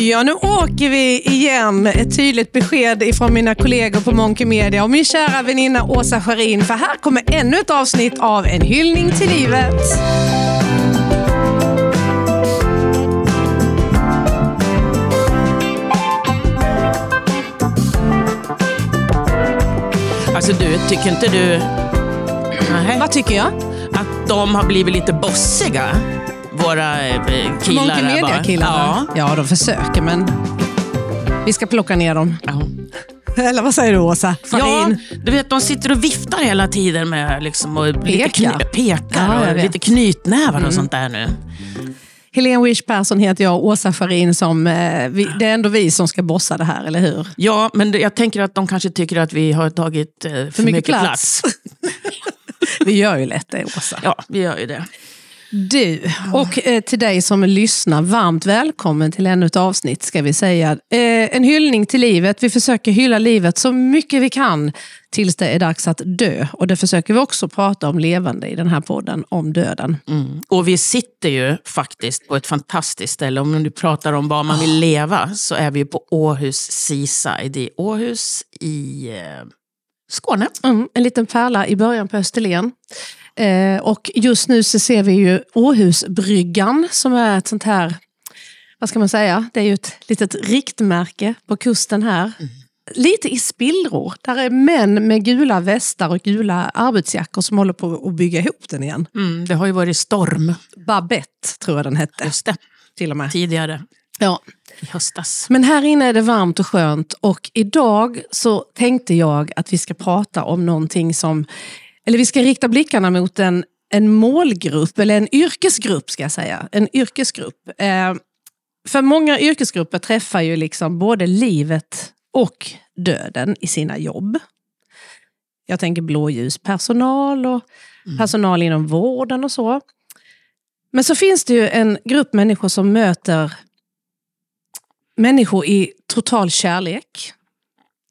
Ja, nu åker vi igen. Ett tydligt besked ifrån mina kollegor på Monkey Media och min kära väninna Åsa Scharin. För här kommer ännu ett avsnitt av En hyllning till livet. Alltså du, tycker inte du Nej. Vad tycker jag? att de har blivit lite bossiga? Våra eh, killar Monkey. Media-killarna? Ja. ja, de försöker men vi ska plocka ner dem. ja. Eller vad säger du Åsa? Ja, du vet de sitter och viftar hela tiden med liksom, och lite Peka. kny- pekar Ja, och lite knytnävar och sånt där nu. Helene Wish Persson heter jag och Åsa Farin som... Eh, det är ändå vi som ska bossa det här, eller hur? Ja, men jag tänker att de kanske tycker att vi har tagit eh, för, mycket mycket, plats. plats. Vi gör ju lätt det, Åsa. Ja, vi gör ju det. Du, och eh, till dig som lyssnar, varmt välkommen till ännu ett avsnitt ska vi säga. Eh, en hyllning till livet. Vi försöker hylla livet så mycket vi kan tills det är dags att dö. Och det försöker vi också prata om levande i den här podden, om döden. Mm. Och vi sitter ju faktiskt på ett fantastiskt ställe. Om du pratar om var man Ah. vill leva så är vi på Åhus Seaside i Åhus i eh, Skåne. Mm, en liten pärla i början på Österlen. Eh, och just nu så ser vi ju Åhusbryggan som är ett sånt här, vad ska man säga, det är ju ett litet riktmärke på kusten här. Lite i spillror. Där är män med gula västar och gula arbetsjackor som håller på att bygga ihop den igen. Mm, det har ju varit storm, Babette tror jag den hette. just det, Till och med. tidigare Ja. i höstas. Men här inne är det varmt och skönt och idag så tänkte jag att vi ska prata om någonting som, eller vi ska rikta blickarna mot en, en målgrupp, eller en yrkesgrupp ska jag säga. En yrkesgrupp. Eh, för många yrkesgrupper träffar ju liksom både livet och döden i sina jobb. Jag tänker blåljuspersonal och personal inom vården och så. Men så finns det ju en grupp människor som möter människor i total kärlek.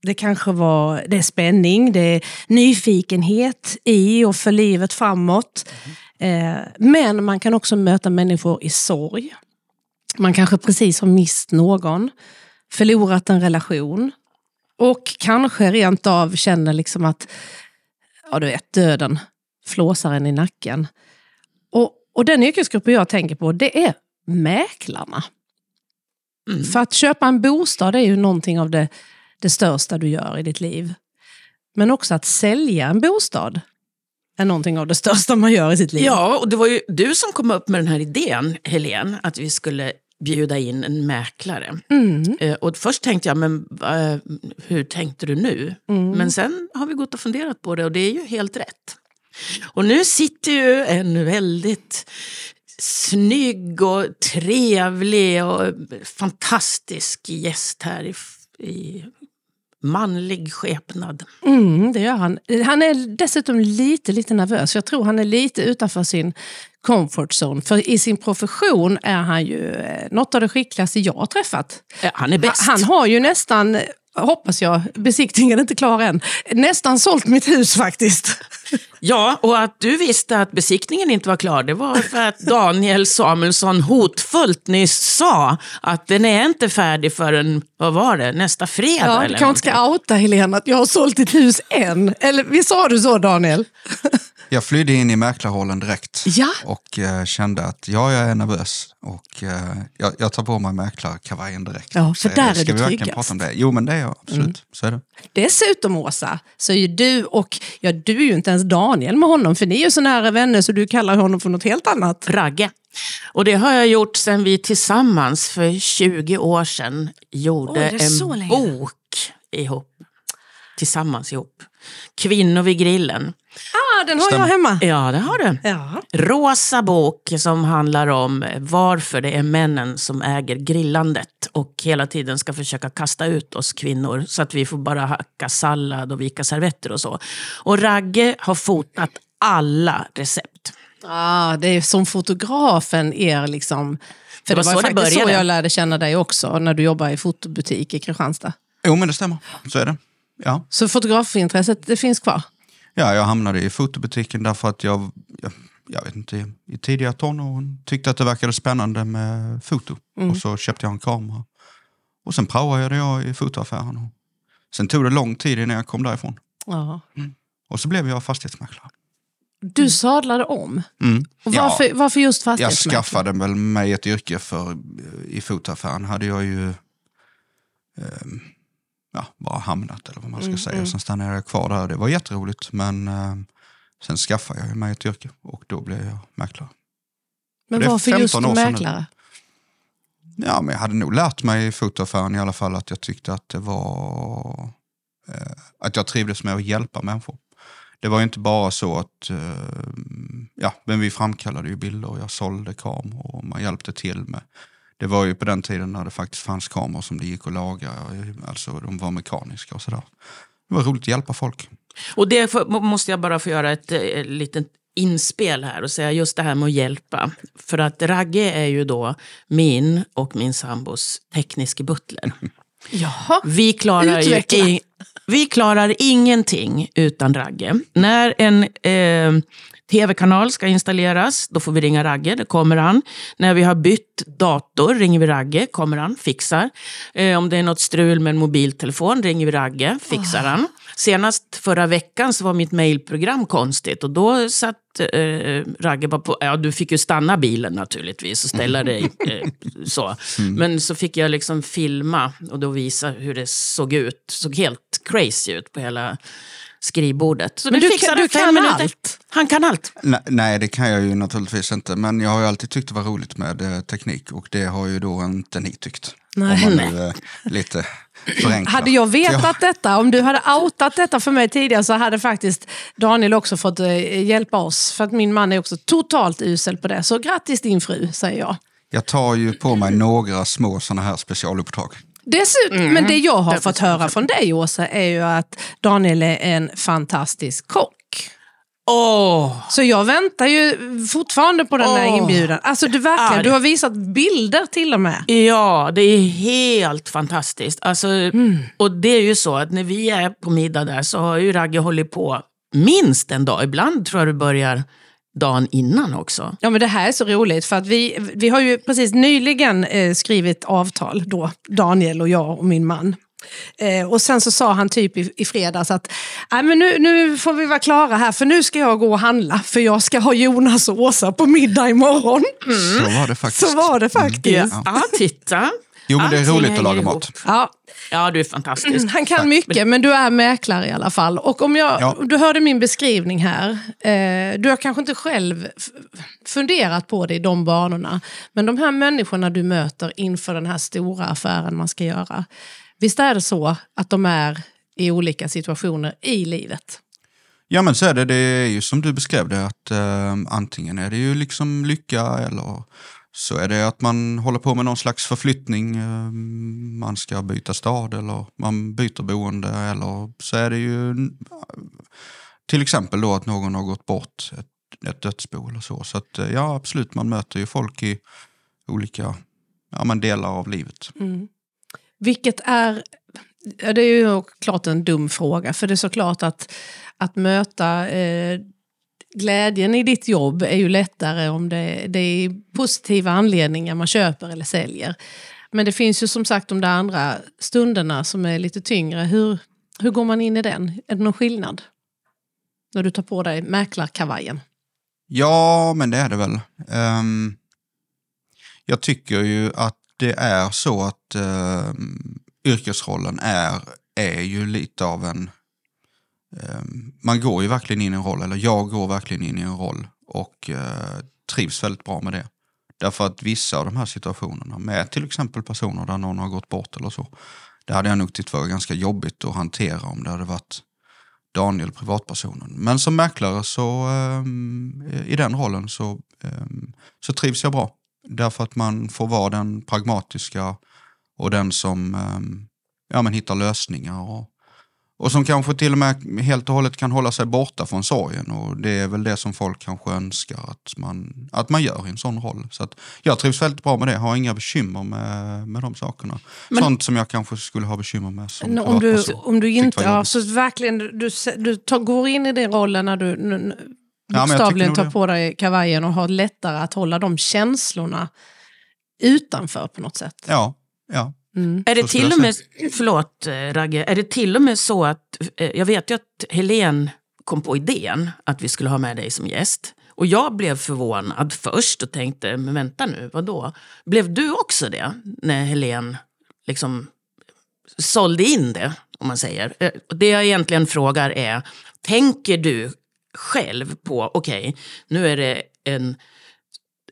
Det kanske var det är spänning, det är nyfikenhet i och för livet framåt. Eh, men man kan också möta människor i sorg. Man kanske precis har mist någon, förlorat en relation och kanske rent av känner liksom att ja, du vet, döden flåsar en i nacken. Och, och den yrkesgruppen jag tänker på, det är mäklarna. För att köpa en bostad är ju någonting av det, det största du gör i ditt liv. Men också att sälja en bostad är någonting av det största man gör i sitt liv. Ja, och det var ju du som kom upp med den här idén, Helene, att vi skulle bjuda in en mäklare. Mm. Eh, Och först tänkte jag, men eh, hur tänkte du nu? Mm. Men sen har vi gått och funderat på det och det är ju helt rätt. Och nu sitter ju en väldigt snygg och trevlig och fantastisk gäst här i, i manlig skepnad. Mm, det gör han. Han är dessutom lite, lite nervös. Jag tror han är lite utanför sin comfort zone. För i sin profession är han ju eh, något av det skickligaste jag har träffat. Ja, han är bäst. Han har ju nästan, hoppas jag, besiktningen är inte klar än, nästan sålt mitt hus faktiskt. Ja, och att du visste att besiktningen inte var klar, det var för att Daniel Samuelsson hotfullt nyss sa att den är inte färdig förrän, vad var det, nästa fredag Ja, eller du kanske ska outa Helena att jag har sålt ditt hus än. Eller visst sa du så Daniel? Jag flydde in i mäklarrollen direkt Ja. och eh, kände att ja, jag är nervös och eh, jag, jag tar på mig mäklarkavajen direkt. Ja, för där är Ska du vi verkligen tryggast. prata om det? Jo, men det är jag absolut. Så är det. Dessutom Åsa, så är ju du och, ja du är ju inte ens Daniel med honom för ni är ju så nära vänner så du kallar honom för något helt annat. Ragge. Och det har jag gjort sedan vi tillsammans för 20 år sedan gjorde Oj, en bok ihop. Tillsammans ihop. Kvinnor vid grillen. Ah, den har Stämmer. jag hemma. Ja, det har du. Ja. rosa bok som handlar om varför det är männen som äger grillandet och hela tiden ska försöka kasta ut oss kvinnor så att vi får bara hacka sallad och vika servetter och så. Och Ragge har fotat alla recept. Ah, det är som fotografen er liksom. För det Det var, var så det faktiskt så började. jag lärde känna dig också när du jobbar i fotobutik i Kristianstad. Jo, men det stämmer. Så är det. Ja. Så fotografintresset det finns kvar? ja, jag hamnade i fotobutiken därför att jag, jag, jag vet inte, i tidiga tonåren tyckte att det verkade spännande med foto. Och så köpte jag en kamera. Och sen praoade jag i fotoaffären. Sen tog det lång tid innan jag kom därifrån. Ja. Och så blev jag fastighetsmäklare. Du sadlade om. Mm. Och Ja. varför, varför just Jag fastighetsmäklare? skaffade väl mig ett yrke för i fotaffären hade jag ju ehm, ja, bara hamnat eller vad man ska Mm, säga. mm. Sen stannade jag kvar där. Det var jätteroligt men ehm, sen skaffade jag mig ett yrke och då blev jag mäklare. Men varför just 15 år sedan nu. mäklare? Ja, men jag hade nog lärt mig i fotoaffären i alla fall att jag tyckte att det var eh, att jag trivdes med att hjälpa människor. Det var ju inte bara så att eh, ja, men vi framkallade ju bilder och jag sålde kameror och man hjälpte till med. Det var ju på den tiden när det faktiskt fanns kameror som det gick att laga, alltså de var mekaniska och sådär. Det var roligt att hjälpa folk. Och det får- måste jag bara få göra ett eh, litet inspel här och säga just det här med att hjälpa. För att Ragge är ju då min och min sambos tekniske butler. Jaha. Vi klarar, ju Utveckla. i, vi klarar ingenting utan Ragge. När en eh, tv-kanal ska installeras, då får vi ringa Ragge, det kommer han. När vi har bytt dator ringer vi Ragge, kommer han, fixar. Eh, om det är något strul med en mobiltelefon ringer vi Ragge, fixar han. Senast förra veckan så var mitt mejlprogram konstigt och då satt eh, Ragge bara på, ja du fick ju stanna bilen naturligtvis och ställa dig eh, så. Men så fick jag liksom filma och då visa hur det såg ut. såg helt crazy ut på hela skrivbordet. Så Men du kan- du fem kan minuter. allt. Han kan allt. Nej, nej, det kan jag ju naturligtvis inte. Men jag har ju alltid tyckt det var roligt med eh, teknik och det har ju då inte ni tyckt. Nej. Om man nu eh, lite förenklar. Hade jag vetat Ja. detta, om du hade outat detta för mig tidigare så hade faktiskt Daniel också fått eh, hjälpa oss. För att min man är också totalt usel på det. Så grattis din fru, säger jag. Jag tar ju på mig några små sådana här specialuppdrag. Dessutom, men det jag har Därför fått höra från dig Åsa är ju att Daniel är en fantastisk kock. Åh! Så jag väntar ju fortfarande på den där Åh. inbjudan. Alltså du, verkligen, du det- har visat bilder till och med. Ja, det är helt fantastiskt. Alltså, Mm. Och det är ju så att när vi är på middag där så har ju Ragge hållit på minst en dag. Ibland tror jag det börjar dagen innan också. Ja, men det här är så roligt för att vi, vi har ju precis nyligen eh, skrivit avtal då, Daniel och jag och min man. Eh, och sen så sa han typ i, i fredags att Nej, men nu, nu får vi vara klara här för nu ska jag gå och handla för jag ska ha Jonas och Åsa på middag imorgon. Så var det faktiskt. Så var det faktiskt. Ja, titta. Jo, men det är Allting roligt att laga ihop. mat. Ja, Ja, du är fantastisk. han kan mycket men du är mäklare i alla fall. Och om jag, Ja. du hörde min beskrivning här. Eh, du har kanske inte själv funderat på det i de banorna. Men de här människorna du möter inför den här stora affären man ska göra. Visst är det så att de är i olika situationer i livet? Ja men så är det, det är ju som du beskrev det att eh, antingen är det ju liksom lycka eller så är det att man håller på med någon slags förflyttning. Eh, man ska byta stad eller man byter boende eller så är det ju till exempel då att någon har gått bort, ett, ett dödsbo eller så. Så att eh, ja absolut, man möter ju folk i olika ja, men delar av livet. Mm. Vilket är, ja, det är ju klart en dum fråga, för det är såklart att, att möta eh, glädjen i ditt jobb är ju lättare om det, det är positiva anledningar man köper eller säljer. Men det finns ju som sagt de där andra stunderna som är lite tyngre. Hur, hur går man in i den? Är det någon skillnad? När du tar på dig mäklarkavajen. Ja, men det är det väl. Um, jag tycker ju att det är så att um, yrkesrollen är, är ju lite av en... Ehm, man går ju verkligen in i en roll, eller jag går verkligen in i en roll och eh, trivs väldigt bra med det. Därför att vissa av de här situationerna, med till exempel personer där någon har gått bort eller så, det hade jag nog tyckt var ganska jobbigt att hantera om det hade varit Daniel, privatpersonen. Men som mäklare så ehm, i den rollen så, ehm, så trivs jag bra. Därför att man får vara den pragmatiska och den som ja, men hittar lösningar. Och, och som kanske till och med helt och hållet kan hålla sig borta från sorgen. Och det är väl det som folk kanske önskar att man, att man gör i en sån roll. Så att jag trivs väldigt bra med det, har inga bekymmer med, med de sakerna. Men- Sånt som jag kanske skulle ha bekymmer med som Nå, Om du, om du inte, ja, så verkligen, du, du tar, går in i den rollen när du bokstavligen nog tar på dig kavajen och har lättare att hålla de känslorna utanför på något sätt. Ja, ja. Mm. Är det till och med, förlåt eh, Ragge, är det till och med så att, eh, jag vet ju att Helen kom på idén att vi skulle ha med dig som gäst. Och jag blev förvånad först och tänkte, men vänta nu, vad då? Blev du också det när Helen liksom sålde in det, om man säger? Eh, Det jag egentligen frågar är, tänker du själv på, okej, nu är det en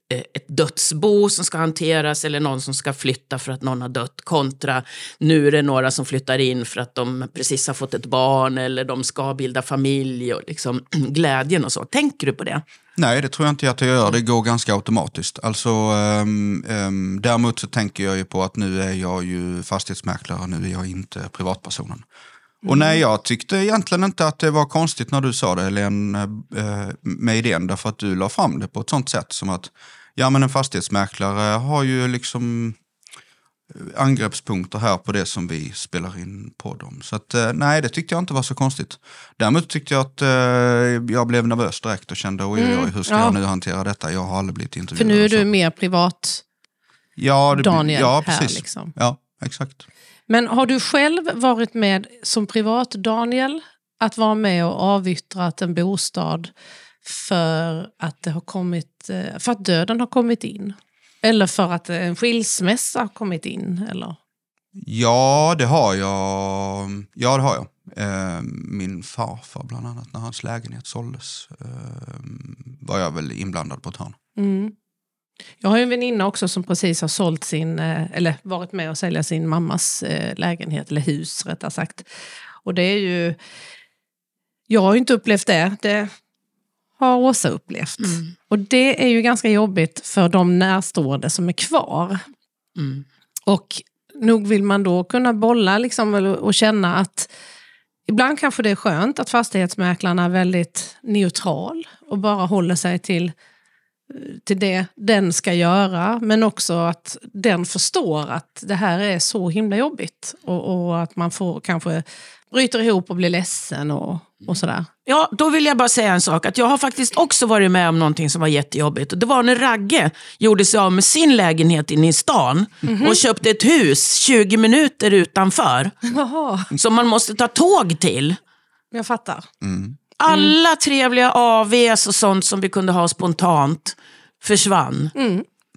Eh, ett dödsbo som ska hanteras eller någon som ska flytta för att någon har dött kontra nu är det några som flyttar in för att de precis har fått ett barn eller de ska bilda familj och liksom glädjen och så. Tänker du på det? Nej, det tror jag inte att jag gör. Det går ganska automatiskt. Alltså, um, um, däremot så tänker jag ju på att nu är jag ju fastighetsmäklare, nu är jag inte privatpersonen. Och nej, jag tyckte egentligen inte att det var konstigt när du sa det, Helene, eh, med idén, därför att du la fram det på ett sånt sätt som att ja, men en fastighetsmäklare har ju liksom eh, angreppspunkter här på det som vi spelar in podd om. Så att, eh, nej, det tyckte jag inte var så konstigt. Däremot tyckte jag att eh, jag blev nervös direkt och kände oj, oj, oj, hur ska ja. jag nu hantera detta? Jag har aldrig blivit För intervjuad. nu är du mer privat ja, det, Daniel ja, här. precis. Liksom. Ja, exakt. Men har du själv varit med som privat Daniel att vara med och avyttrat en bostad för att, det har kommit, eh, för att döden har kommit in? Eller för att en skilsmässa har kommit in? Eller? Ja, det har jag. Ja, det har jag. Eh, min farfar bland annat, när hans lägenhet såldes, eh, var jag väl inblandad på ett hörn. Mm. Jag har ju en väninna också som precis har sålt sin, eh, eller varit med och sälja sin mammas eh, lägenhet, eller hus rättare sagt. Och det är ju, jag har ju inte upplevt det, det har Åsa upplevt. Mm. Och det är ju ganska jobbigt för de närstående som är kvar. Mm. Och nog vill man då kunna bolla liksom, och känna att ibland kanske det är skönt att fastighetsmäklarna är väldigt neutral och bara håller sig till, till det den ska göra. Men också att den förstår att det här är så himla jobbigt. Och, och att man får kanske bryter ihop och blir ledsen och, och sådär. Ja, då vill jag bara säga en sak. Att jag har faktiskt också varit med om någonting som var jättejobbigt. Och det var när Ragge gjorde sig av med sin lägenhet inne i stan och köpte ett hus 20 minuter utanför. Jaha, Som man måste ta tåg till. jag fattar. Alla trevliga AVs och sånt som vi kunde ha spontant försvann.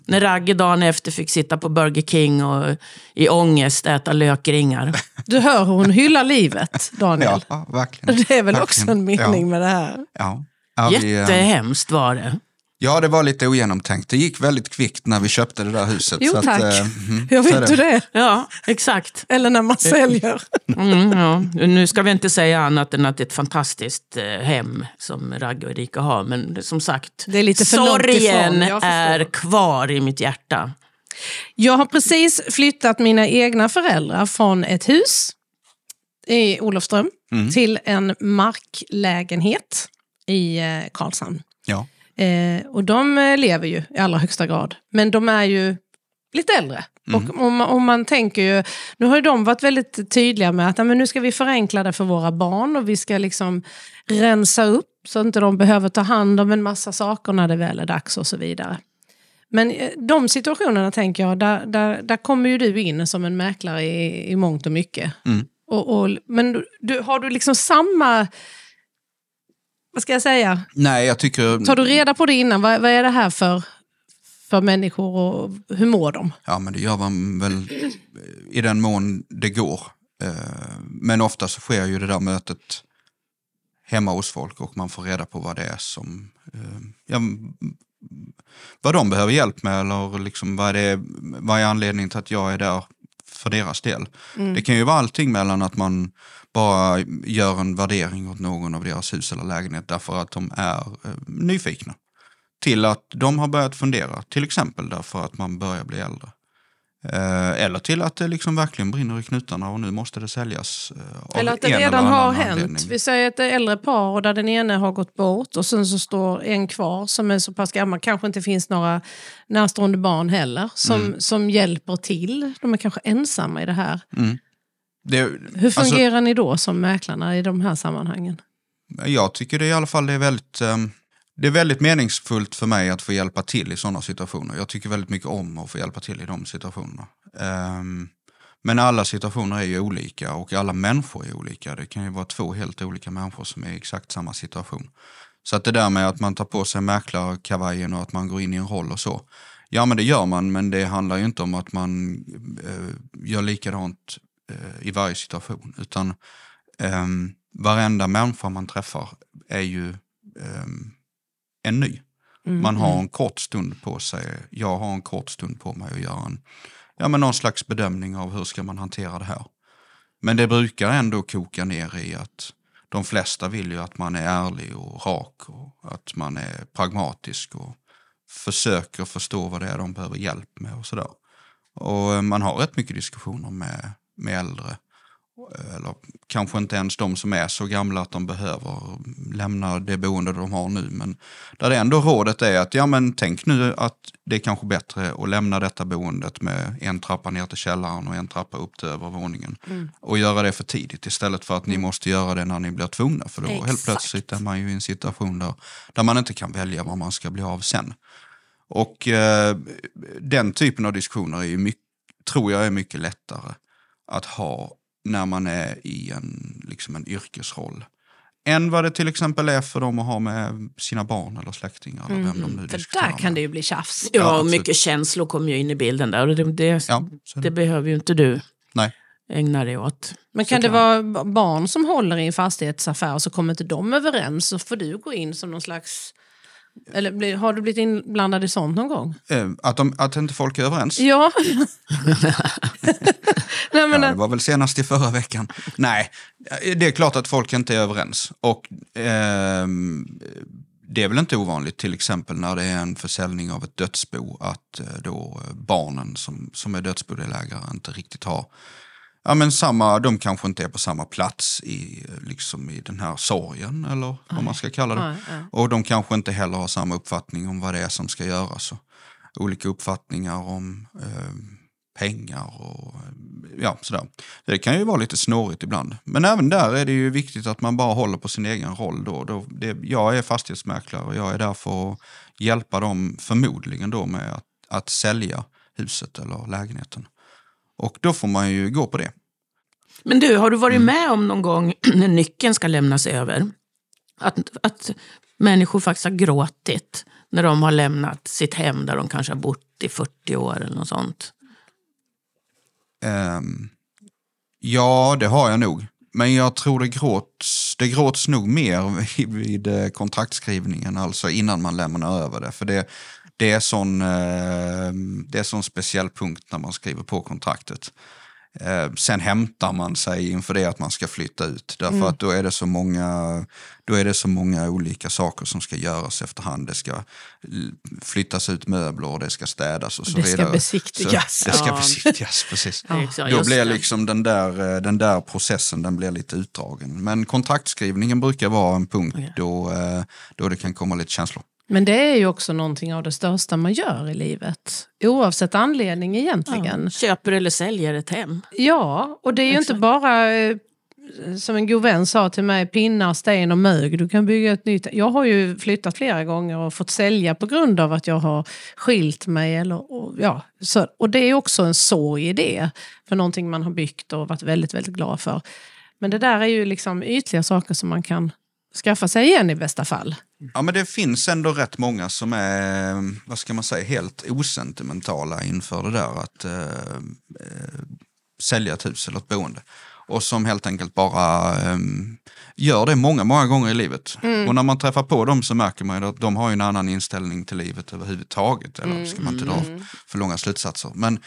När Ragge dagen efter fick sitta på Burger King och i ångest äta lökringar. Du hör hur hon hyllar livet, Daniel. Ja, verkligen. Det är väl Verkligen. också en mening Ja. med det här. Ja. Ja, vi, eh, Jättehemskt var det. Ja, det var lite ogenomtänkt. Det gick väldigt kvickt när vi köpte det där huset. Jo, så att, tack. eh, mhm, Jag vet du det? Ja, exakt. Eller när man säljer. Mm, ja. Nu ska vi inte säga annat än att det är ett fantastiskt eh, hem som Ragge och Erika har. Men det- som sagt, Det är lite för sorgen är kvar i mitt hjärta. Jag har precis flyttat mina egna föräldrar från ett hus i Olofström till en marklägenhet i eh, Karlshamn. Ja. Eh, och de eh, lever ju i allra högsta grad. Men de är ju lite äldre. Och om, man- om man tänker ju, nu har ju de varit väldigt tydliga med att men nu ska vi förenkla det för våra barn och vi ska liksom rensa upp så inte de behöver ta hand om en massa saker när det väl är dags och så vidare. Men eh, de situationerna tänker jag, där, där, där kommer ju du in som en mäklare i, i mångt och mycket. Mm. Och, och, men du, har du liksom samma, vad ska jag säga, Nej, jag tycker... Tar du reda på det innan? Vad, vad är det här för, för människor och hur mår de? Ja, men det gör man väl i den mån det går. Eh, Men ofta så sker ju det där mötet hemma hos folk och man får reda på vad det är som... eh, Ja, vad de behöver hjälp med eller liksom vad, är, vad är anledningen till att jag är där för deras del. Det kan ju vara allting mellan att man bara gör en värdering åt någon av deras hus eller lägenhet därför att de är eh, nyfikna. Till att de har börjat fundera, till exempel därför att man börjar bli äldre. Eh, eller till att det liksom verkligen brinner i knutarna och nu måste det säljas. eh, Eller att det redan har hänt. anledning. Vi säger att det är äldre par och där den ene har gått bort och sen så står en kvar som är så pass gammal, kanske inte finns några närstående barn heller, som, Mm. som hjälper till. De är kanske ensamma i det här. Det, Hur alltså, fungerar ni då som mäklarna i de här sammanhangen? jag tycker det i alla fall det är väldigt, ehm, det är väldigt meningsfullt för mig att få hjälpa till i sådana situationer. Jag tycker väldigt mycket om att få hjälpa till i de situationerna. Um, Men alla situationer är ju olika och alla människor är olika. Det kan ju vara två helt olika människor som är i exakt samma situation. Så att det där med att man tar på sig mäklarkavajen och att man går in i en roll och så. Ja men det gör man men det handlar ju inte om att man eh, gör likadant eh, i varje situation. Utan eh, varenda människa man träffar är ju eh, en ny. Mm, Man har mm. en kort stund på sig. Jag har en kort stund på mig att göra en, ja, men någon slags bedömning av hur ska man hantera det här. Men det brukar ändå koka ner i att de flesta vill ju att man är ärlig och rak och att man är pragmatisk och försöker förstå vad det är de behöver hjälp med och sådär. Och eh, man har rätt mycket diskussioner med, med äldre. Eller kanske inte ens de som är så gamla att de behöver lämna det boende de har nu. Men där det ändå rådet är att ja, men tänk nu att det är kanske bättre att lämna detta boendet med en trappa ner till källaren och en trappa upp till övervåningen. Och göra det för tidigt istället för att ni måste göra det när ni blir tvungna. För då helt Exakt. plötsligt är man ju i en situation där, där man inte kan välja vad man ska bli av sen. Och eh, den typen av diskussioner är mycket, tror jag är mycket lättare att ha när man är i en, liksom en yrkesroll. Än vad det till exempel är för dem att ha med sina barn eller släktingar. Eller vem de nu För där kan med. det ju bli tjafs. Ja, Ja, mycket känslor kommer ju in i bilden där och det, det, Ja, det behöver ju inte du Nej. ägna dig åt. Men kan det vara barn som håller i en fastighetsaffär och så kommer inte de överens så får du gå in som någon slags... Eller har du blivit inblandad i sånt någon gång? Eh, Att, de, att inte folk är överens? Ja. Nej, men, Ja, det var väl senast i förra veckan. Nej, det är klart att folk inte är överens. Och ehm, det är väl inte ovanligt till exempel när det är en försäljning av ett dödsbo att eh, då barnen som, som är dödsbodelägare inte riktigt har Ja, men samma, de kanske inte är på samma plats i, liksom i den här sorgen eller vad man ska kalla det. Nej, nej. Och de kanske inte heller har samma uppfattning om vad det är som ska göras. Och olika uppfattningar om eh, pengar och eh, ja, sådär. Det kan ju vara lite snårigt ibland. Men även där är det ju viktigt att man bara håller på sin egen roll. Då. Då det, jag är fastighetsmäklare och jag är där för att hjälpa dem förmodligen då med att, att sälja huset eller lägenheten. Och då får man ju gå på det. Men du, har du varit Mm. med om någon gång när nyckeln ska lämnas över? Att, att människor faktiskt har gråtit när de har lämnat sitt hem där de kanske har bott i 40 år eller något sånt. Ehm, ja, det har jag nog. Men jag tror det gråts, det gråts nog mer vid, vid eh, kontraktskrivningen, alltså innan man lämnar över det. För det, det, är sån, eh, det är sån speciell punkt när man skriver på kontraktet. Eh, sen hämtar man sig inför det att man ska flytta ut. Därför att då är, det så många, då är det så många olika saker som ska göras efterhand. Det ska flyttas ut möbler och det ska städas och så Det ska vidare. besiktigas. Så, det ska Ja. besiktigas, precis. Så, Då blir liksom den där, eh, den där processen den blir lite utdragen. Men kontraktskrivningen brukar vara en punkt Okej. då, eh, då det kan komma lite känslor. Men det är ju också någonting av det största man gör i livet. Oavsett anledning egentligen. Ja, köper eller säljer ett hem. Ja, och det är ju inte Exakt. bara eh, som en god vän sa till mig, pinnar, sten och mög. Du kan bygga ett nytt. Jag har ju flyttat flera gånger och fått sälja på grund av att jag har skilt mig. Eller, och, ja, så, och det är också en sorg i det. För någonting man har byggt och varit väldigt, väldigt glad för. Men det där är ju liksom ytliga saker som man kan skaffa sig igen i bästa fall. Ja, men det finns ändå rätt många som är, vad ska man säga, helt osentimentala inför det där att eh, eh, sälja ett hus eller ett boende. Och som helt enkelt bara eh, gör det många, många gånger i livet. Och när man träffar på dem så märker man ju att de har en annan inställning till livet överhuvudtaget. Eller ska man inte dra för långa slutsatser. Men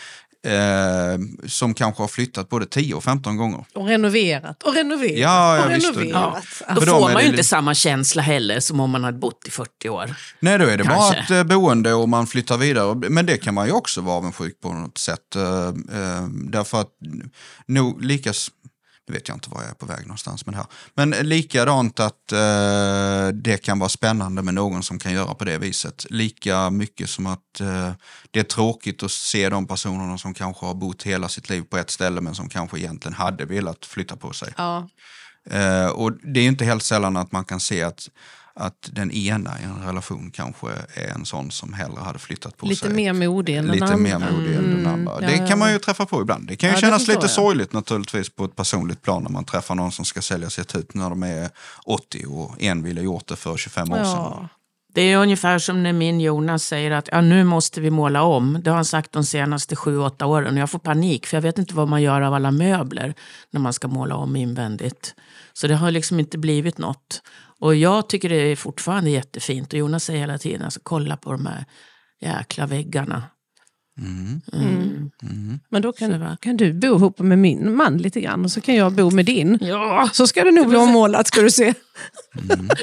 eh, som kanske har flyttat både 10 och 15 gånger. Och renoverat och renoverat Ja, ja, och visst. renoverat. Då För dem får man det ju inte lite- samma känsla heller som om man hade bott i 40 år. Nej, då är det bara Kanske. ett eh, boende och man flyttar vidare. Men det kan man ju också vara avundsjuk på något sätt. eh, eh, Därför att nog likas... Nu vet jag inte var jag är på väg någonstans med det här. Men likadant att eh, det kan vara spännande med någon som kan göra på det viset. Lika mycket som att eh, det är tråkigt att se de personerna som kanske har bott hela sitt liv på ett ställe men som kanske egentligen hade velat flytta på sig. Ja. Eh, och det är inte helt sällan att man kan se att att den ena i en relation kanske är en sån som hellre hade flyttat på Lite sig. mer modig än Lite mer modig än den Mm, andra. det ja. kan man ju träffa på ibland. Det kan ju Ja, kännas lite jag. sorgligt naturligtvis på ett personligt plan när man träffar någon som ska sälja sitt hus när de är 80 och en ville gjort det för 25 år sedan. Ja. Det är ungefär som när min Jonas säger att ja, nu måste vi måla om. Det har han sagt de senaste sju, åtta åren. Och jag får panik för jag vet inte vad man gör av alla möbler när man ska måla om invändigt. Så det har liksom inte blivit något. Och jag tycker det är fortfarande jättefint. Och Jonas säger hela tiden, alltså, kolla på de här jäkla väggarna. Mm. Mm. Mm. Men då kan, kan du bo ihop med min man lite grann och så kan jag bo med din. Ja, Så ska det nog bli ommålat ska du se. Mm.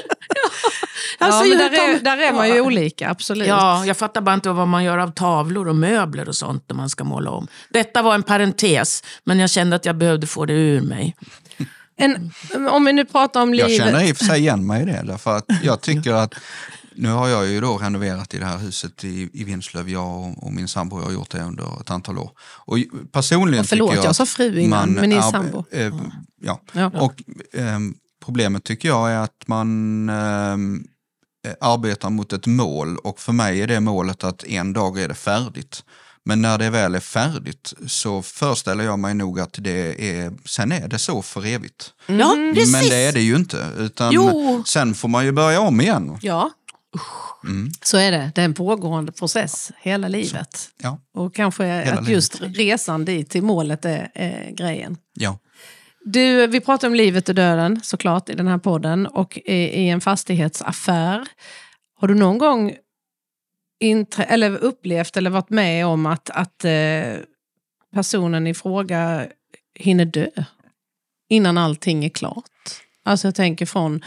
Ja, men där, utom- är, där är man ju olika, absolut. Ja, jag fattar bara inte vad man gör av tavlor och möbler och sånt när man ska måla om. Detta var en parentes, men jag kände att jag behövde få det ur mig. En, om vi nu pratar om Jag livet. känner i och för sig igen mig i det. Därför att jag tycker att nu har jag ju då renoverat i det här huset i, i Vinslöv. Jag och, och min sambo har gjort det under ett antal år. Och personligen Ja, förlåt, tycker jag, jag sa fru innan, men ni är sambo. eh, ja. Ja. Och ehm, problemet tycker jag är att man ehm, eh, arbetar mot ett mål och för mig är det målet att en dag är det färdigt. Men när det väl är färdigt så föreställer jag mig nog att det är, sen är det så för evigt. Ja, precis. Men det är det ju inte. Utan Jo. sen får man ju börja om igen. Ja, Mm. så är det. Det är en pågående process hela livet. Ja, Och kanske Hela att just resan dit till målet är, är grejen. ja. Du, vi pratar om livet och döden såklart i den här podden och i, i en fastighetsaffär. Har du någon gång inträ- eller upplevt eller varit med om att, att eh, personen i fråga hinner dö innan allting är klart? Alltså jag tänker från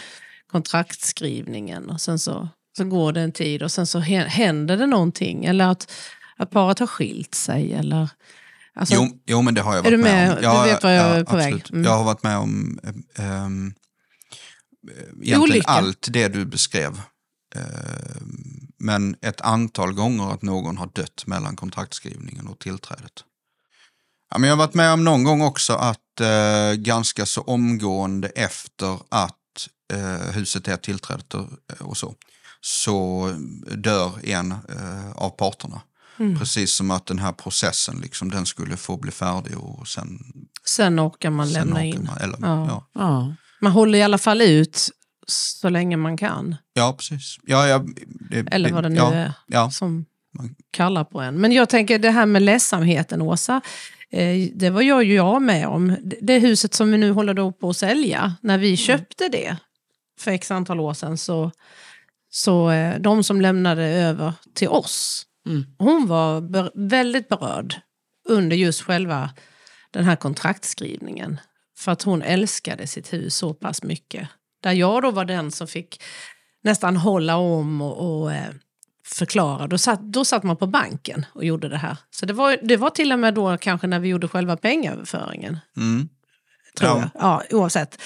kontraktskrivningen och sen så, så går det en tid och sen så hä- händer det någonting eller att, att paret har skilt sig eller alltså, Jo, jo, men det har jag Är varit du med? om. Du vet vad jag är på väg. absolut. Mm. Jag har varit med om eh, egentligen Olycka. allt det du beskrev. Eh, men ett antal gånger att någon har dött mellan kontraktskrivningen och tillträdet. Ja, men jag har varit med om någon gång också att eh, ganska så omgående efter att eh, huset är tillträdet och, och så, så dör en eh, av parterna. Mm. Precis som att den här processen liksom, den skulle få bli färdig och sen, sen orkar man sen lämna åker in. Man, eller, Ja. ja. Ja. Man håller i alla fall ut så länge man kan. Ja, precis. Ja, ja, det, Eller vad det nu ja, är Ja, som kallar på en. Men jag tänker det här med ledsamheten, Åsa. Eh, det var jag ju jag med om. Det- Det huset som vi nu håller då på att sälja, när vi köpte det för x antal år sedan så, så eh, de som lämnade över till oss, Mm. hon var ber- väldigt berörd under just själva den här kontraktskrivningen. För att hon älskade sitt hus så pass mycket. Där jag då var den som fick nästan hålla om och, och eh, förklara. Då satt, då satt man på banken och gjorde det här. Så det var, det var till och med då kanske när vi gjorde själva pengaöverföringen. mm, Tror Ja. jag. Ja, oavsett.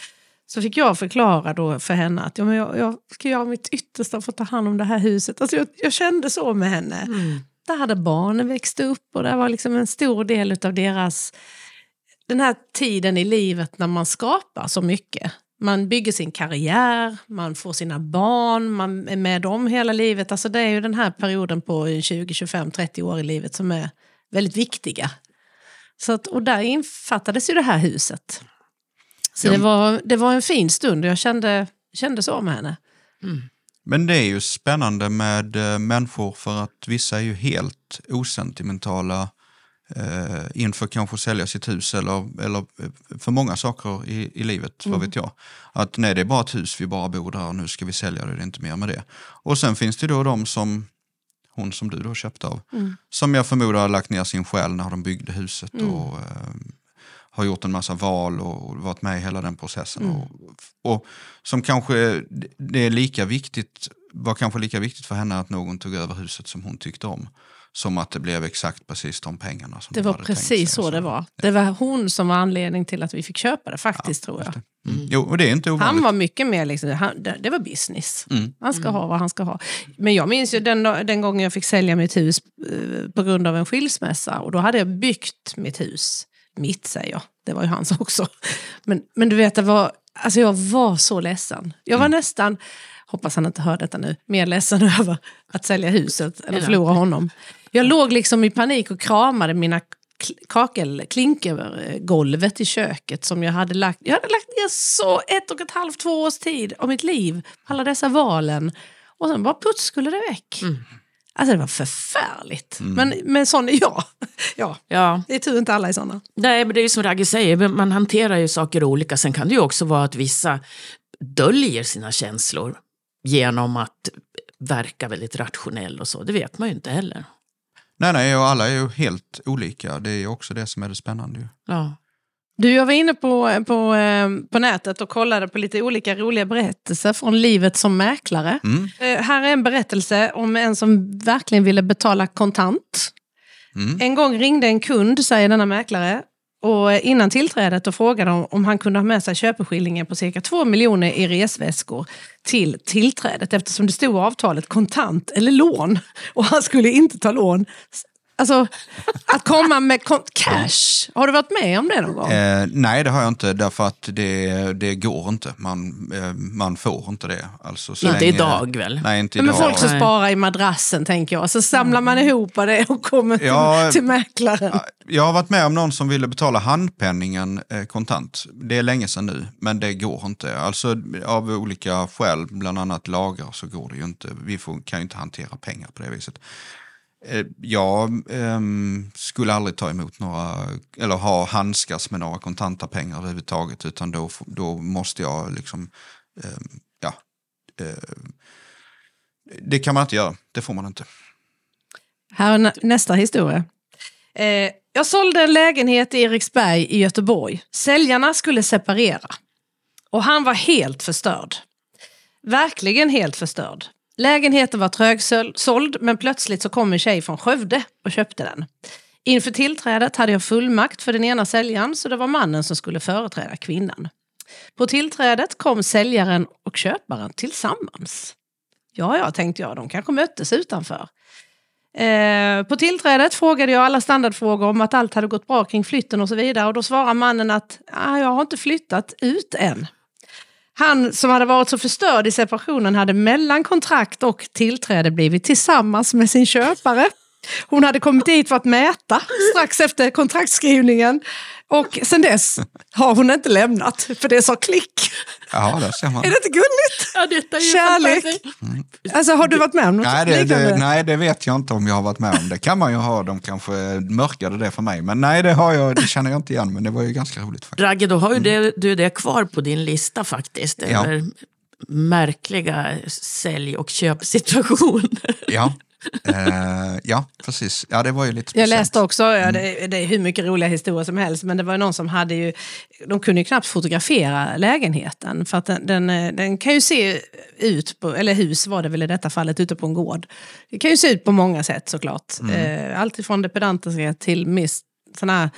Så fick jag förklara då för henne att ja, men jag, jag ska göra mitt yttersta för att ta hand om det här huset. Alltså jag, jag kände så med henne. Mm. Där hade barnen växt upp och det var liksom en stor del av deras... Den här tiden i livet när man skapar så mycket. Man bygger sin karriär, man får sina barn, man är med dem hela livet. Alltså det är ju den här perioden på 20, 25, 30 år i livet som är väldigt viktiga. Så att, och där infattades ju det här huset. Så Ja, det, var, det var en fin stund och jag kände, kände så med henne. Men det är ju spännande med eh, människor för att vissa är ju helt osentimentala eh, inför kanske att sälja sitt hus eller, eller eh, för många saker i, i livet, vad vet jag. Att nej, det är bara ett hus, vi bara bor där nu ska vi sälja det, det är inte mer med det. Och sen finns det då de som, hon som du då köpte av, som jag förmodar har lagt ner sin själ när de byggde huset och eh, har gjort en massa val och varit med i hela den processen. Och, och som kanske, det är lika viktigt, var kanske lika viktigt för henne att någon tog över huset som hon tyckte om. Som att det blev exakt precis de pengarna som Det de var hade tänkt sig. precis så det var. Det var hon som var anledning till att vi fick köpa det faktiskt tror jag. Mm. Jo, och det är inte Han var mycket mer liksom, han, det, det var business. Mm. Han ska ha vad han ska ha. Men jag minns ju den, den gången jag fick sälja mitt hus eh, på grund av en skilsmässa. Och då hade jag byggt mitt hus. Mitt säger jag, det var ju hans också. Men, men du vet, det var, Alltså jag var så ledsen. Jag var nästan, hoppas han inte hör detta nu, mer ledsen över att sälja huset än att förlora honom. Jag låg liksom i panik och kramade mina kl- kakel, klinkergolvet i köket som jag hade lagt. Jag hade lagt ner så ett och ett halvt, två års tid av mitt liv alla dessa valen. Och sen bara puts skulle det väck. Alltså det var förfärligt. Men, men sån är jag. Ja, Ja, det är tur inte alla är såna. Nej, men det är ju som Ragge säger, man hanterar ju saker olika. Sen kan det ju också vara att vissa döljer sina känslor genom att verka väldigt rationell och så. Det vet man ju inte heller. Nej, nej, och alla är ju helt olika. Det är också det som är det spännande. Ju. Ja. Du, jag var inne på, på, eh, på nätet och kollade på lite olika roliga berättelser från livet som mäklare. Mm. Eh, här är en berättelse om en som verkligen ville betala kontant. Mm. En gång ringde en kund, säger denna mäklare, och innan tillträdet och frågade de om han kunde ha med sig köpeskillingen på cirka 2 miljoner i resväskor till tillträdet eftersom det stod i avtalet kontant eller lån. Och han skulle inte ta lån. Alltså, att komma med cash. Har du varit med om det någon gång? Eh, nej, det har jag inte, därför att det, det går inte. Man, eh, man får inte det. Alltså, så Inte länge- idag väl? Nej, inte Ja, men idag. folk som sparar i madrassen tänker jag. Så samlar man ihop det och kommer till, Ja. till mäklaren. Jag har varit med om någon som ville betala handpenningen eh, kontant. Det är länge sedan nu, men det går inte. Alltså av olika skäl, bland annat lagar, så går det ju inte. Vi får, kan ju inte hantera pengar på det viset. Eh, jag um, ehm, skulle aldrig ta emot några, eller ha handskas med några kontanta pengar överhuvudtaget, utan då, då måste jag liksom, um, ja, Uh, det kan man inte göra. Det får man inte. Här är nä- nästa historia. Eh, jag sålde en lägenhet i Eriksberg i Göteborg. Säljarna skulle separera. Och han var helt förstörd. Verkligen helt förstörd. Lägenheten var trögsåld men plötsligt så kom en tjej från Skövde och köpte den. Inför tillträdet hade jag fullmakt för den ena säljaren så det var mannen som skulle företräda kvinnan. På tillträdet kom säljaren och köparen tillsammans. Ja, ja, tänkte jag, de kanske möttes utanför. Eh, på tillträdet frågade jag alla standardfrågor om att allt hade gått bra kring flytten och så vidare. Och då svarar mannen att ah, jag har inte flyttat ut än. Han som hade varit så förstörd i separationen hade mellan kontrakt och tillträde blivit tillsammans med sin köpare. Hon hade kommit dit för att mäta strax efter kontraktskrivningen. Och sen dess har hon inte lämnat, för det sa klick. Ja, där ser man. Är det inte gulligt? Ja, detta är ju Kärlek. fantastiskt. Alltså har du varit med om något Nej det, det, nej, det vet jag inte om jag har varit med om. Det kan man ju ha. De kanske mörkade det för mig. Men nej, det, har jag, det känner jag inte igen. Men det var ju ganska roligt faktiskt. Ragge, då har ju det, du det kvar på din lista faktiskt. Ja. Över märkliga sälj och köpsituationer. Ja, eh, ja precis. Ja, det var ju lite Jag läste också, ja, det, det är hur mycket roliga historier som helst, men det var ju någon som hade ju, de kunde ju knappt fotografera lägenheten för att den, den, eh, den kan ju se ut, på, eller hus var det väl i detta fallet, ute på en gård. Det kan ju se ut på många sätt såklart. Eh, allt ifrån det pedantiska till miss, såna här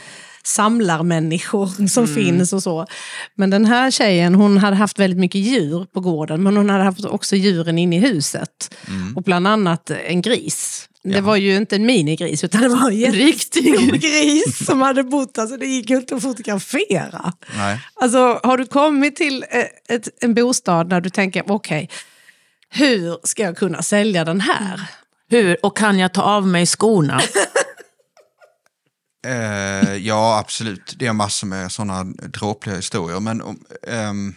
samlarmänniskor som finns och så. Men den här tjejen hon hade haft väldigt mycket djur på gården men hon hade haft också djuren inne i huset. Och bland annat en gris. Det Ja. var ju inte en minigris utan det var en Riktig. jättestor gris som hade bott där så det gick ju inte att fotografera. Nej. Alltså har du kommit till eh, ett, en bostad där du tänker okej, hur ska jag kunna sälja den här? Hur? Och kan jag ta av mig skorna? Eh, ja, absolut. Det är massor med sådana dråpliga historier. Men om, ehm,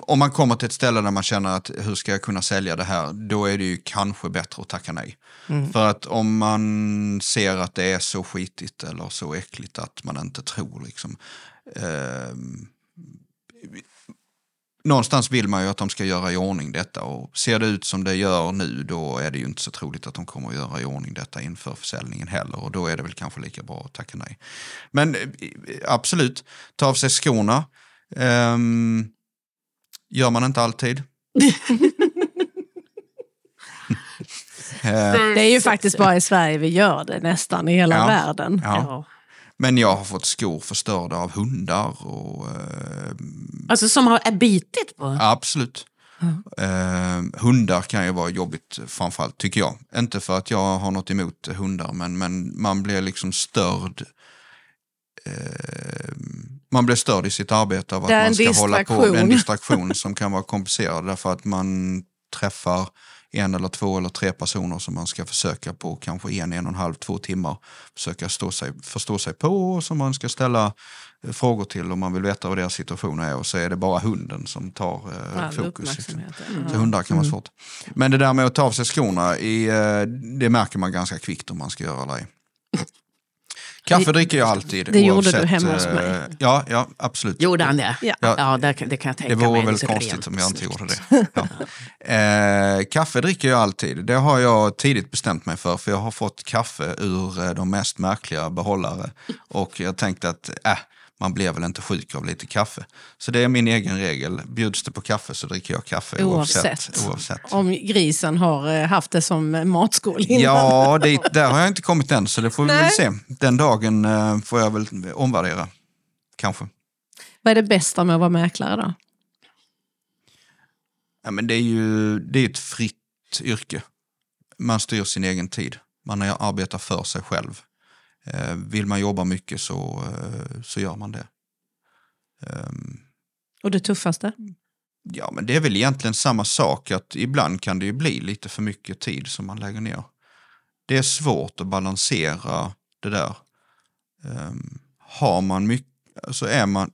om man kommer till ett ställe där man känner att hur ska jag kunna sälja det här, då är det ju kanske bättre att tacka nej. För att om man ser att det är så skitigt eller så äckligt att man inte tror liksom. ehm, någonstans vill man ju att de ska göra i ordning detta och ser det ut som det gör nu då är det ju inte så troligt att de kommer att göra i ordning detta inför försäljningen heller och då är det väl kanske lika bra att tacka nej. Men eh, absolut, ta av sig skorna. Ehm, gör man inte alltid. Det är ju faktiskt bara i Sverige vi gör det nästan i hela Ja. världen. ja. Men jag har fått skor förstörda av hundar och eh, Alltså som har bitit på? Absolut. Eh, hundar kan ju vara jobbigt framförallt, tycker jag. Inte för att jag har något emot hundar, men, men man blir liksom störd. Eh, Man blir störd i sitt arbete av att man ska hålla på. Det är en distraktion. distraktion som kan vara komplicerad därför att man träffar en eller två eller tre personer som man ska försöka på kanske en, en och en halv, två timmar försöka stå sig, förstå sig på och som man ska ställa eh, frågor till om man vill veta vad deras situation är och så är det bara hunden som tar eh, All fokus. Liksom. uppmärksamheten. Så hundar kan vara svårt. Men det där med att ta av sig skorna, i, eh, det märker man ganska kvickt om man ska göra det. Kaffe dricker jag alltid. det gjorde du oavsett, hemma hos eh, mig. Ja, ja absolut. Gjorde han det? Ja. ja det, kan- det kan jag tänka Det vore mig. väl konstigt om jag inte snyggt. gjorde det. Ja. Eh, kaffe dricker jag alltid. Det har jag tidigt bestämt mig för. För jag har fått kaffe ur eh, de mest märkliga behållare. Och jag tänkte att äh, man blir väl inte sjuk av lite kaffe. Så det är min egen regel. Bjuds det på kaffe så dricker jag kaffe oavsett. Oavsett. oavsett. Om grisen har eh, haft det som matskål innan. Ja, dit, där har jag inte kommit än så det får vi väl Nej. se. Den dagen eh, får jag väl omvärdera. Kanske. Vad är det bästa med att vara mäklare då? Ja, men det är ju det är ett fritt yrke. Man styr sin egen tid. Man arbetar för sig själv. Eh, vill man jobba mycket så, eh, så gör man det. Ehm, Och det tuffaste? ja, men det är väl egentligen samma sak. att Ibland kan det ju bli lite för mycket tid som man lägger ner. Det är svårt att balansera det där. Ehm, har man mycket, så är man,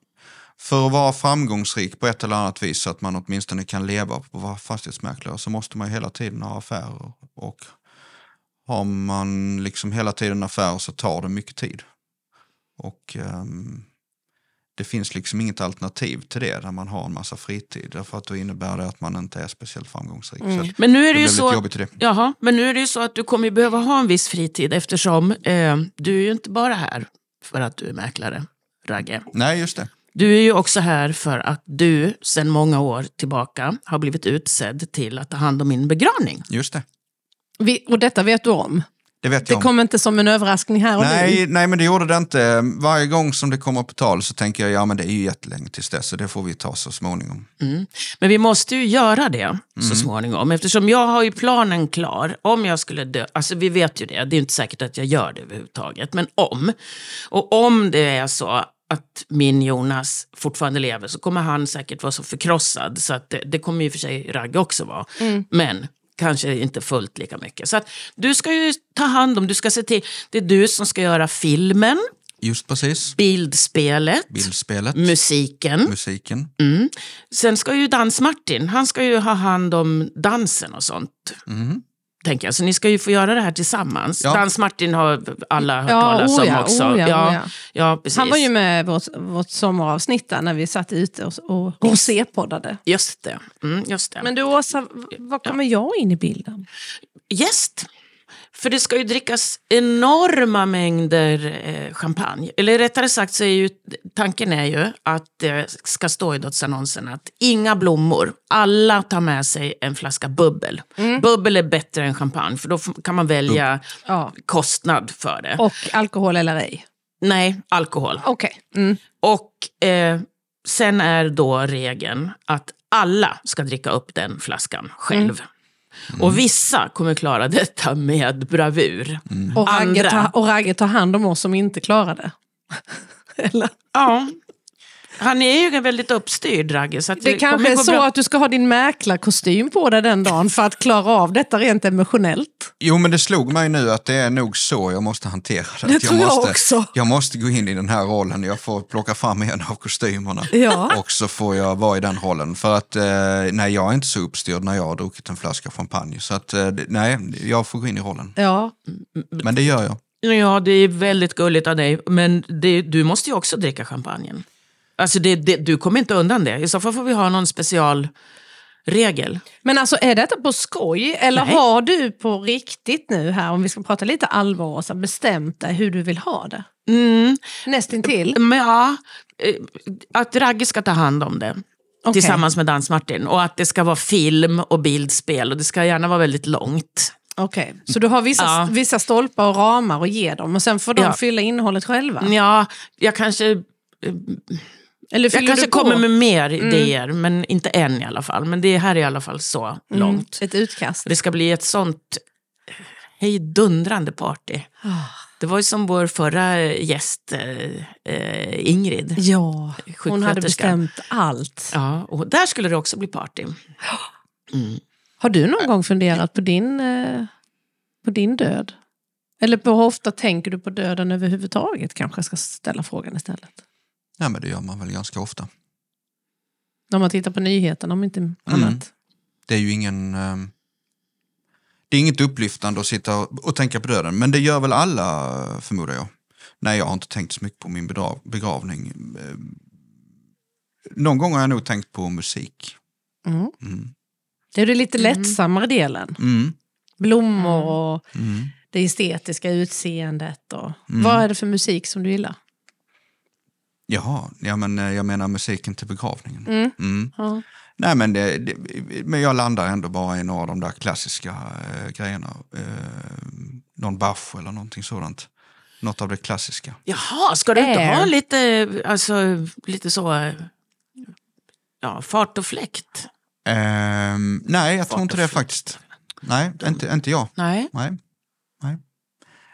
för att vara framgångsrik på ett eller annat vis så att man åtminstone kan leva på att vara fastighetsmäklare så måste man hela tiden ha affärer. Och har man liksom hela tiden affärer så tar det mycket tid. Och ehm, det finns liksom inget alternativ till det där man har en massa fritid. Därför att då innebär det att man inte är speciellt framgångsrik. Att Men nu är det det ju så... det. Jaha, men nu är det ju så att du kommer behöva ha en viss fritid eftersom eh, du är ju inte bara här för att du är mäklare, Ragge. Nej, just det. Du är ju också här för att du sedan många år tillbaka har blivit utsedd till att ta hand om min begravning. Just det. Vi, och detta vet du om? Det vet Det jag om. kom inte som en överraskning här och Nej, nu? nej, men det gjorde det inte. Varje gång som det kommer på tal så tänker jag ja men det är ju jättelänge tills dess så det får vi ta så småningom. Men vi måste ju göra det Mm. så småningom eftersom jag har ju planen klar. Om jag skulle dö, alltså vi vet ju det, det är inte säkert att jag gör det överhuvudtaget, men om. Och om det är så att min Jonas fortfarande lever så kommer han säkert vara så förkrossad så att det, det kommer ju för sig Ragge också vara. Men kanske inte fullt lika mycket. Så att du ska ju ta hand om, du ska se till, det är du som ska göra filmen, Just precis. bildspelet, Bildspelet, musiken. musiken. Mm. Sen ska ju Dans-Martin, han ska ju ha hand om dansen och sånt. Mhm. Tänker jag. Så ni ska ju få göra det här tillsammans. Ja. Dans-Martin har alla hört Ja, talas oh om ja, också. oh ja, ja, oh ja. precis. Han var ju med i vårt, vårt sommaravsnitt där när vi satt ute och, och rosépoddade. Just det. Mm, just det. Men du Åsa, vad kommer jag in i bilden? Gäst. För det ska ju drickas enorma mängder eh, champagne. Eller rättare sagt så är ju tanken är ju att det ska stå i dödsannonsen att inga blommor, alla tar med sig en flaska bubbel. Bubbel är bättre än champagne för då kan man välja Ja. kostnad för det. Och alkohol eller ej? Nej, alkohol. Okej. Mm. Och eh, sen är då regeln att alla ska dricka upp den flaskan själv. Och vissa kommer klara detta med bravur. Och, Ragge Andra. tar, och Ragge tar hand om oss som inte klarar det. eller? Ja. Han är ju väldigt uppstyrd, Ragge. Så att Det kanske är så bra. att du ska ha din mäklarkostym på dig den dagen för att klara av detta rent emotionellt. Jo men det slog mig nu att det är nog så jag måste hantera det. Det Att tror jag måste, också. Jag måste gå in i den här rollen, jag får plocka fram en av kostymerna. Ja. Och så får jag vara i den rollen. För att eh, nej, jag är inte så uppstyrd när jag har druckit en flaska champagne. Så att eh, det- nej, jag får gå in i rollen. Ja, Men det gör jag. Ja, det är väldigt gulligt av dig. Men det, du måste ju också dricka champagnen. Alltså, det, det, du kommer inte undan det. I så fall får vi ha någon specialregel. Men alltså är detta på skoj eller Nej. har du på riktigt nu här, om vi ska prata lite allvar, Åsa, bestämt dig hur du vill ha det? Mm. Nästintill? Men ja, eh, att Ragge ska ta hand om det. Okej. Tillsammans med Dans-Martin. Och att det ska vara film och bildspel. Och det ska gärna vara väldigt långt. Okej, så du har vissa, Ja. vissa stolpar och ramar att ge dem och sen får de Ja. fylla innehållet själva? Ja, jag kanske, Eller jag kanske kommer med mer idéer. Men inte än i alla fall. Men det här är i alla fall så långt. Ett utkast? Det ska bli ett sånt hejdundrande party. Det var ju som vår förra gäst, eh, eh, Ingrid. Ja, hon hade bestämt allt. Ja, och där skulle det också bli party. Mm. Har du någon gång funderat på din, eh, på din död? Eller på hur ofta tänker du på döden överhuvudtaget? Kanske jag ska ställa frågan istället. Nej, men det gör man väl ganska ofta. När man tittar på nyheterna om inte annat. Det är ju ingen... ehm, det är inget upplyftande att sitta och tänka på döden, men det gör väl alla förmodar jag. Nej, jag har inte tänkt så mycket på min begravning. Ehm, Någon gång har jag nog tänkt på musik. Mm. Mm. Det är den lite Mm. lättsammare delen. Mm. Blommor och Mm. det estetiska utseendet. Och... Mm. Vad är det för musik som du gillar? Jaha, ja, men eh, jag menar musiken till begravningen. Mm. Mm. Ja. Nej, men, det, det, men jag landar ändå bara i några av de där klassiska eh, grejerna. Eh, någon Bach eller någonting sådant. Något av det klassiska. Jaha, ska du inte ha lite, alltså, lite så, eh, ja, fart och fläkt? Ehm, nej, jag Fart tror inte det faktiskt. Nej, inte, inte jag. Nej. Nej.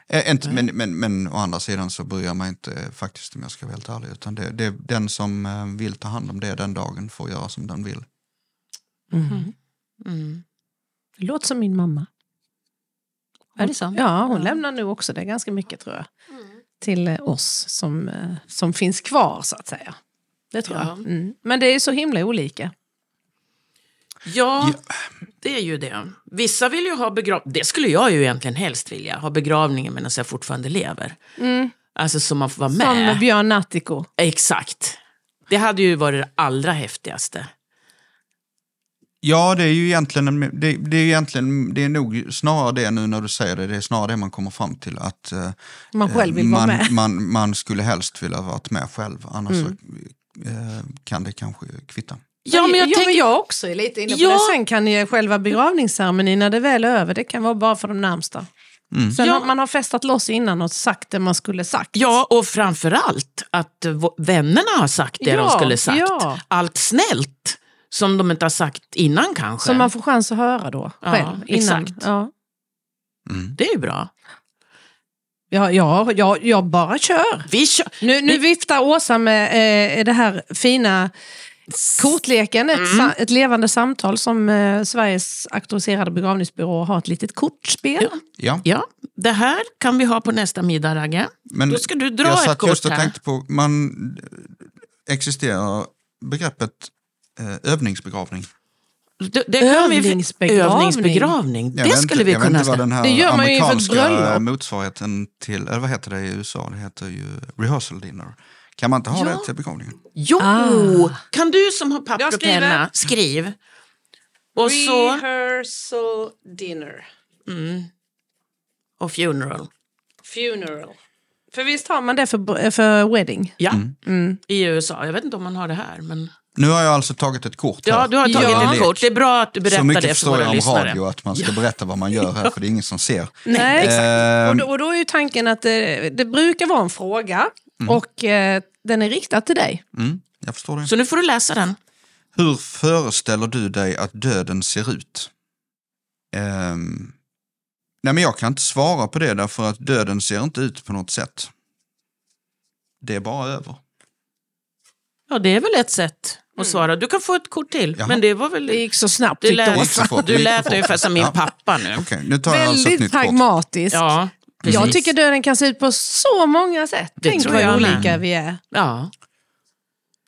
Eh, inte, men, men, men å andra sidan så bryr jag mig inte eh, faktiskt om jag ska vara helt ärlig. Utan det, det, den som eh, vill ta hand om det den dagen får göra som den vill. Mm. Mm. Det låter som min mamma. Är det så? Ja, hon lämnar nu också det ganska mycket tror jag. Till eh, oss som, som finns kvar så att säga. Det tror Ja. jag. Mm. Men det är så himla olika. Ja, det är ju det. Vissa vill ju ha begravning. Det skulle jag ju egentligen helst vilja. Ha begravningen medan jag fortfarande lever. Alltså så man får vara Som med. med Björn Nattiko. Exakt. Det hade ju varit det allra häftigaste. Ja, det är ju egentligen, en- det, det är egentligen, det är nog snarare det nu när du säger det, det är snarare det man kommer fram till att eh, Man själv vill vara man, med. Man, man skulle helst vilja varit med själv, annars så, eh, kan det kanske kvitta. Ja, men jag ja, tänker... men jag också är lite inne på Ja. det. Sen kan ju själva begravningsceremonin när det väl är över, det kan vara bara för de närmsta. Mm. Sen Ja. har man har festat loss innan och sagt det man skulle sagt. Ja, och framförallt att vännerna har sagt det de Ja, skulle sagt. ja. Allt snällt som de inte har sagt innan kanske. Som man får chans att höra då Ja, själv. Innan. exakt. Ja. Mm. Det är ju bra. Ja, ja, ja, jag bara kör. Vi kör. Nu, nu viftar Åsa med eh, det här fina kortleken, ett, Mm. ett levande samtal som eh, Sveriges auktoriserade begravningsbyrå har ett litet kortspel. Ja. Ja, Ja, det här kan vi ha på nästa middag, Ragge. men Då ska du dra jag ett satt kort just och här. tänkte på, man existerar begreppet eh, övningsbegravning. Det, det Övningsbegravning. Övningsbegravning. Jag Det vet skulle vi kunna säga. den här Det gör man ju inför ett amerikanska bröllop. motsvarigheten till, eller vad heter det i USA? Det heter ju rehearsal dinner. Kan man inte ha Ja. det till begravningen? Jo, Ah. kan du som har papper och penna, skriv. Och så... Rehearsal dinner. Mm. Och funeral. Funeral. För visst har man det för, för wedding? Ja, Mm. i USA. Jag vet inte om man har det här. Men... Nu har jag alltså tagit ett kort Ja, här. du har tagit Ja. ett kort. Det är bra att du Så berättar mycket det för förstår jag våra om lyssnare. radio att man ska berätta vad man gör här för det är ingen som ser. Nej, exakt. Ehm, Och då, och då är ju tanken att det, det brukar vara en fråga och eh, den är riktad till dig. Mm, jag förstår det. Så nu får du läsa den. Hur föreställer du dig att döden ser ut? Ehm, nej men jag kan inte svara på det därför att döden ser inte ut på något sätt. Det är bara över. Ja, det är väl ett sätt att svara. Du kan få ett kort till. Jaha. Men det var väl... Det gick så snabbt Du lät, du lät ungefär som min Ja. pappa nu. Okej, nu tar jag alltså ett Väldigt nytt kort. pragmatisk. Ja, Jag precis. tycker döden kan se ut på så många sätt. Det Tänk tror vad jag olika vi är. Ja.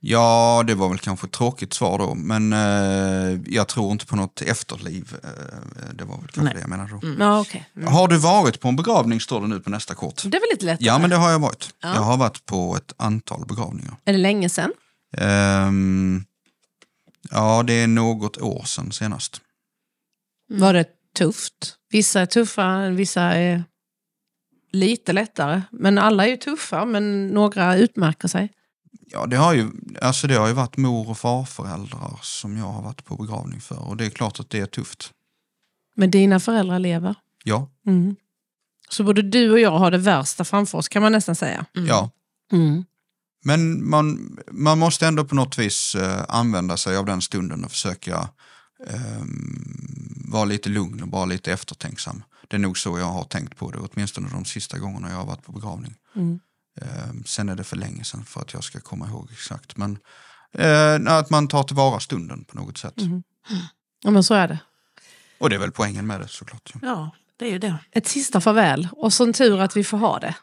Ja, det var väl kanske ett tråkigt svar då, men eh, jag tror inte på något efterliv. Eh, det var väl kanske Nej. det jag menade då. Ja, okay. Har du varit på en begravning står det nu på nästa kort. Det är väl lite lättare? Ja, men det har jag varit. Ja. Jag har varit på ett antal begravningar. Är det länge sedan? Ehm, ja, det är något år sedan senast. Var det tufft? Vissa är tuffa, vissa är lite lättare. Men alla är ju tuffa, men några utmärker sig. Ja, det har, ju, alltså det har ju varit mor och farföräldrar som jag har varit på begravning för. Och det är klart att det är tufft. Men dina föräldrar lever. Ja, Mm. Så både du och jag har det värsta framför oss kan man nästan säga. ja. Mm. Men man, man måste ändå på något vis eh, använda sig av den stunden och försöka ehm, vara lite lugn och vara lite eftertänksam. Det är nog så jag har tänkt på det, åtminstone de sista gångerna jag har varit på begravning. Mm. Eh, sen är det för länge sedan för att jag ska komma ihåg exakt. Men eh, att man tar tillvara stunden på något sätt. Mm. Ja, men så är det. Och det är väl poängen med det såklart. Ja. Ja, det är ju det. Ett sista farväl och så en tur att vi får ha det.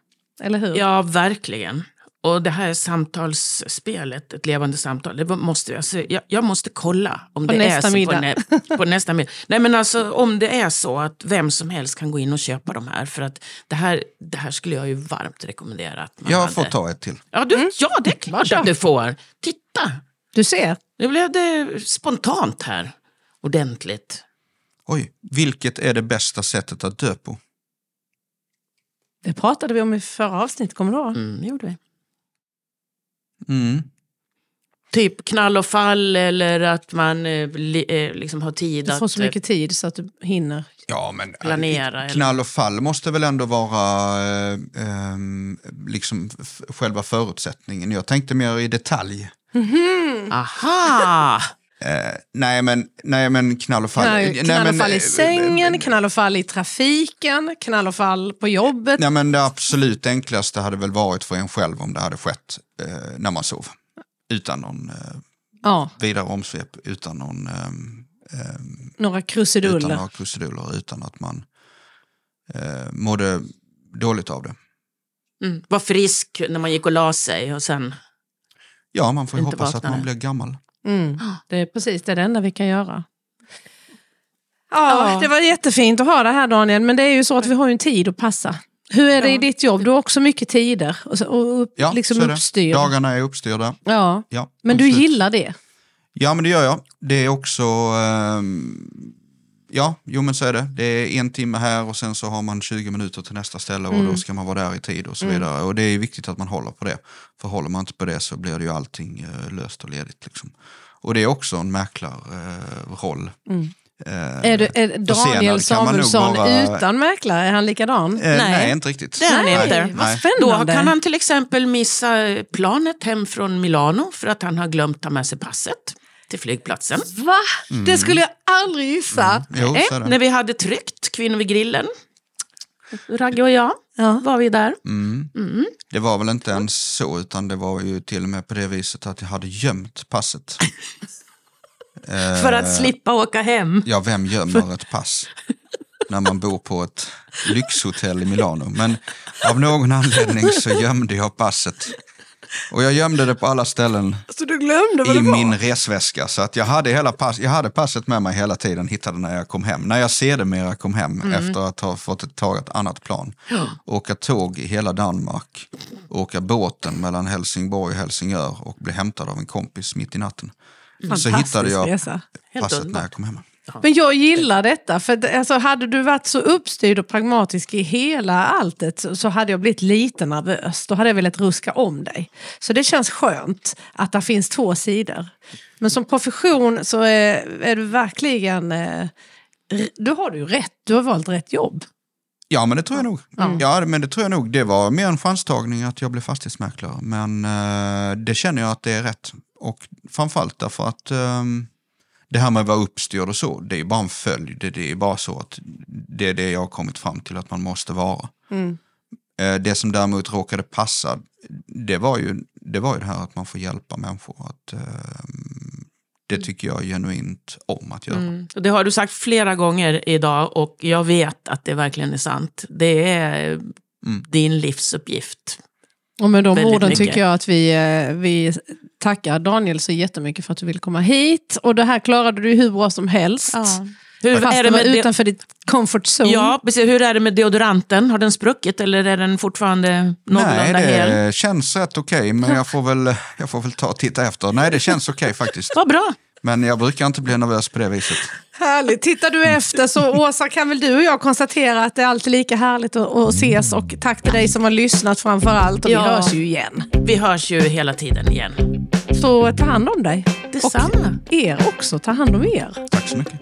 Eller hur? Ja, verkligen. Och det här samtalsspelet, ett levande samtal, det måste alltså, jag, jag måste kolla om På det nästa är så middag. På, nä, på nästa middag. Nej men alltså om det är så att vem som helst kan gå in och köpa de här. För att det här, det här skulle jag ju varmt rekommendera. Att man Jag hade. får ta ett till. Ja, du, ja, det är klart att du får. Titta, Du ser. nu blev det spontant här. Ordentligt. Oj, vilket är det bästa sättet att dö på? Det pratade vi om i förra avsnittet, kommer du ihåg? Mm, det gjorde vi. Mm. Typ knall och fall eller att man eh, li, eh, liksom har tid Du att... får så mycket tid så att du hinner. Ja, men eh, Planera, knall och fall måste väl ändå vara eh, ehm, liksom f- själva förutsättningen. Jag tänkte mer i detalj. Aha! Eh, nej, men, nej, men knall och fall. Knall, nej, knall och men, fall eh, i sängen, eh, knall och fall i trafiken, knall och fall på jobbet. Nej, men det absolut enklaste hade väl varit för en själv om det hade skett eh, när man sov. Utan någon eh, Ja, vidare omsvep, utan någon några utan krusiduller. några krusiduller, utan att man eh, mådde dåligt av det. Mm. Var frisk när man gick och la sig och sen... Ja, man får ju hoppas att man vaknade. blir gammal. Mm, det är precis det, är det enda vi kan göra. Ja, Ja. det var jättefint att ha det här Daniel, men det är ju så att vi har ju en tid att passa. Hur är det i Ja. ditt jobb? Du har också mycket tider och, och upp, Ja, liksom uppstyr. Dagarna är uppstyrda. Ja. Ja, Men du absolut. gillar det? Ja, men det gör jag. Det är också... ehm, ja, jo men så är det. Det är en timme här och sen så har man 20 minuter till nästa ställe och Mm. då ska man vara där i tid och så vidare. Och det är viktigt att man håller på det. För håller man inte på det så blir det ju allting eh, löst och ledigt. Liksom. Och det är också en mäklarroll. Roll. Mm. Eh, Är, du, är Daniel kan man nog Samuelsson vara- utan mäklare? Är han likadan? eh, nej. Nej. inte riktigt. Det är han nej, inte. Vad Nej. Då spännande. kan han till exempel missa planet hem från Milano för att han har glömt ta med sig passet till flygplatsen. Va? Det skulle jag aldrig gissa. Jo, Eh. När vi hade tryckt Kvinnor vid grillen, Ragge och jag, Ja. var vi där. Mm. Mm. Det var väl inte ens så, utan det var ju till och med på det viset att jag hade gömt passet. Eh, För att slippa åka hem. Ja, vem gömmer ett pass när man bor på ett lyxhotell i Milano? Men av någon anledning så gömde jag passet. Och jag gömde det på alla ställen Så du glömde vad i det var? min resväska. Så att jag hade, hela pass, jag hade passet med mig hela tiden, hittade när jag kom hem. När jag sedermera kom hem Mm. efter att ha fått ett, ta ett annat plan. Åka tåg i hela Danmark. Åka båten mellan Helsingborg och Helsingör och bli hämtad av en kompis mitt i natten. Så hittade jag resa. Passet när jag kom hem. Men jag gillar detta, för alltså, hade du varit så uppstyrd och pragmatisk i hela alltet så, så hade jag blivit lite nervös. Då hade jag velat ruska om dig. Så det känns skönt att det finns två sidor. Men som profession så är, är du verkligen... Eh, du har ju rätt, du har valt rätt jobb. Ja, men det tror jag nog. Ja, men det tror jag nog. Det var mer en chanstagning att jag blev fastighetsmäklare. Men eh, det känner jag att det är rätt. Och framförallt därför att ehm, det här med att vara uppstyrd och så, det är bara en följd. Det, är bara så att det är det jag har kommit fram till att man måste vara. Mm. Eh, det som däremot råkade passa, det var ju det, var ju det här att man får hjälpa människor. Att, ehm, det tycker jag genuint om att göra. Mm. Och Det har du sagt flera gånger idag och jag vet att det verkligen är sant. Det är din livsuppgift. Och med de orden mycket. tycker jag att vi, eh, vi tackar Daniel så jättemycket för att du ville komma hit. Och det här klarade du hur bra som helst. Hur Fast är det det var med de- utanför ditt comfort zone. Ja, precis. Hur är det med deodoranten? Har den spruckit eller är den fortfarande Nej, någorlunda det hel? känns rätt okej, men jag får, väl, jag får väl ta och titta efter. Nej, det känns okej faktiskt. Vad bra. Men jag brukar inte bli nervös på det viset. Härligt. Tittar du efter så Åsa kan väl du och jag konstatera att det är alltid lika härligt att, att ses. Och tack till dig som har lyssnat framför allt. Och Ja. vi hörs ju igen. Vi hörs ju hela tiden igen. Så ta hand om dig. Detsamma. Och er också. Ta hand om er. Tack så mycket.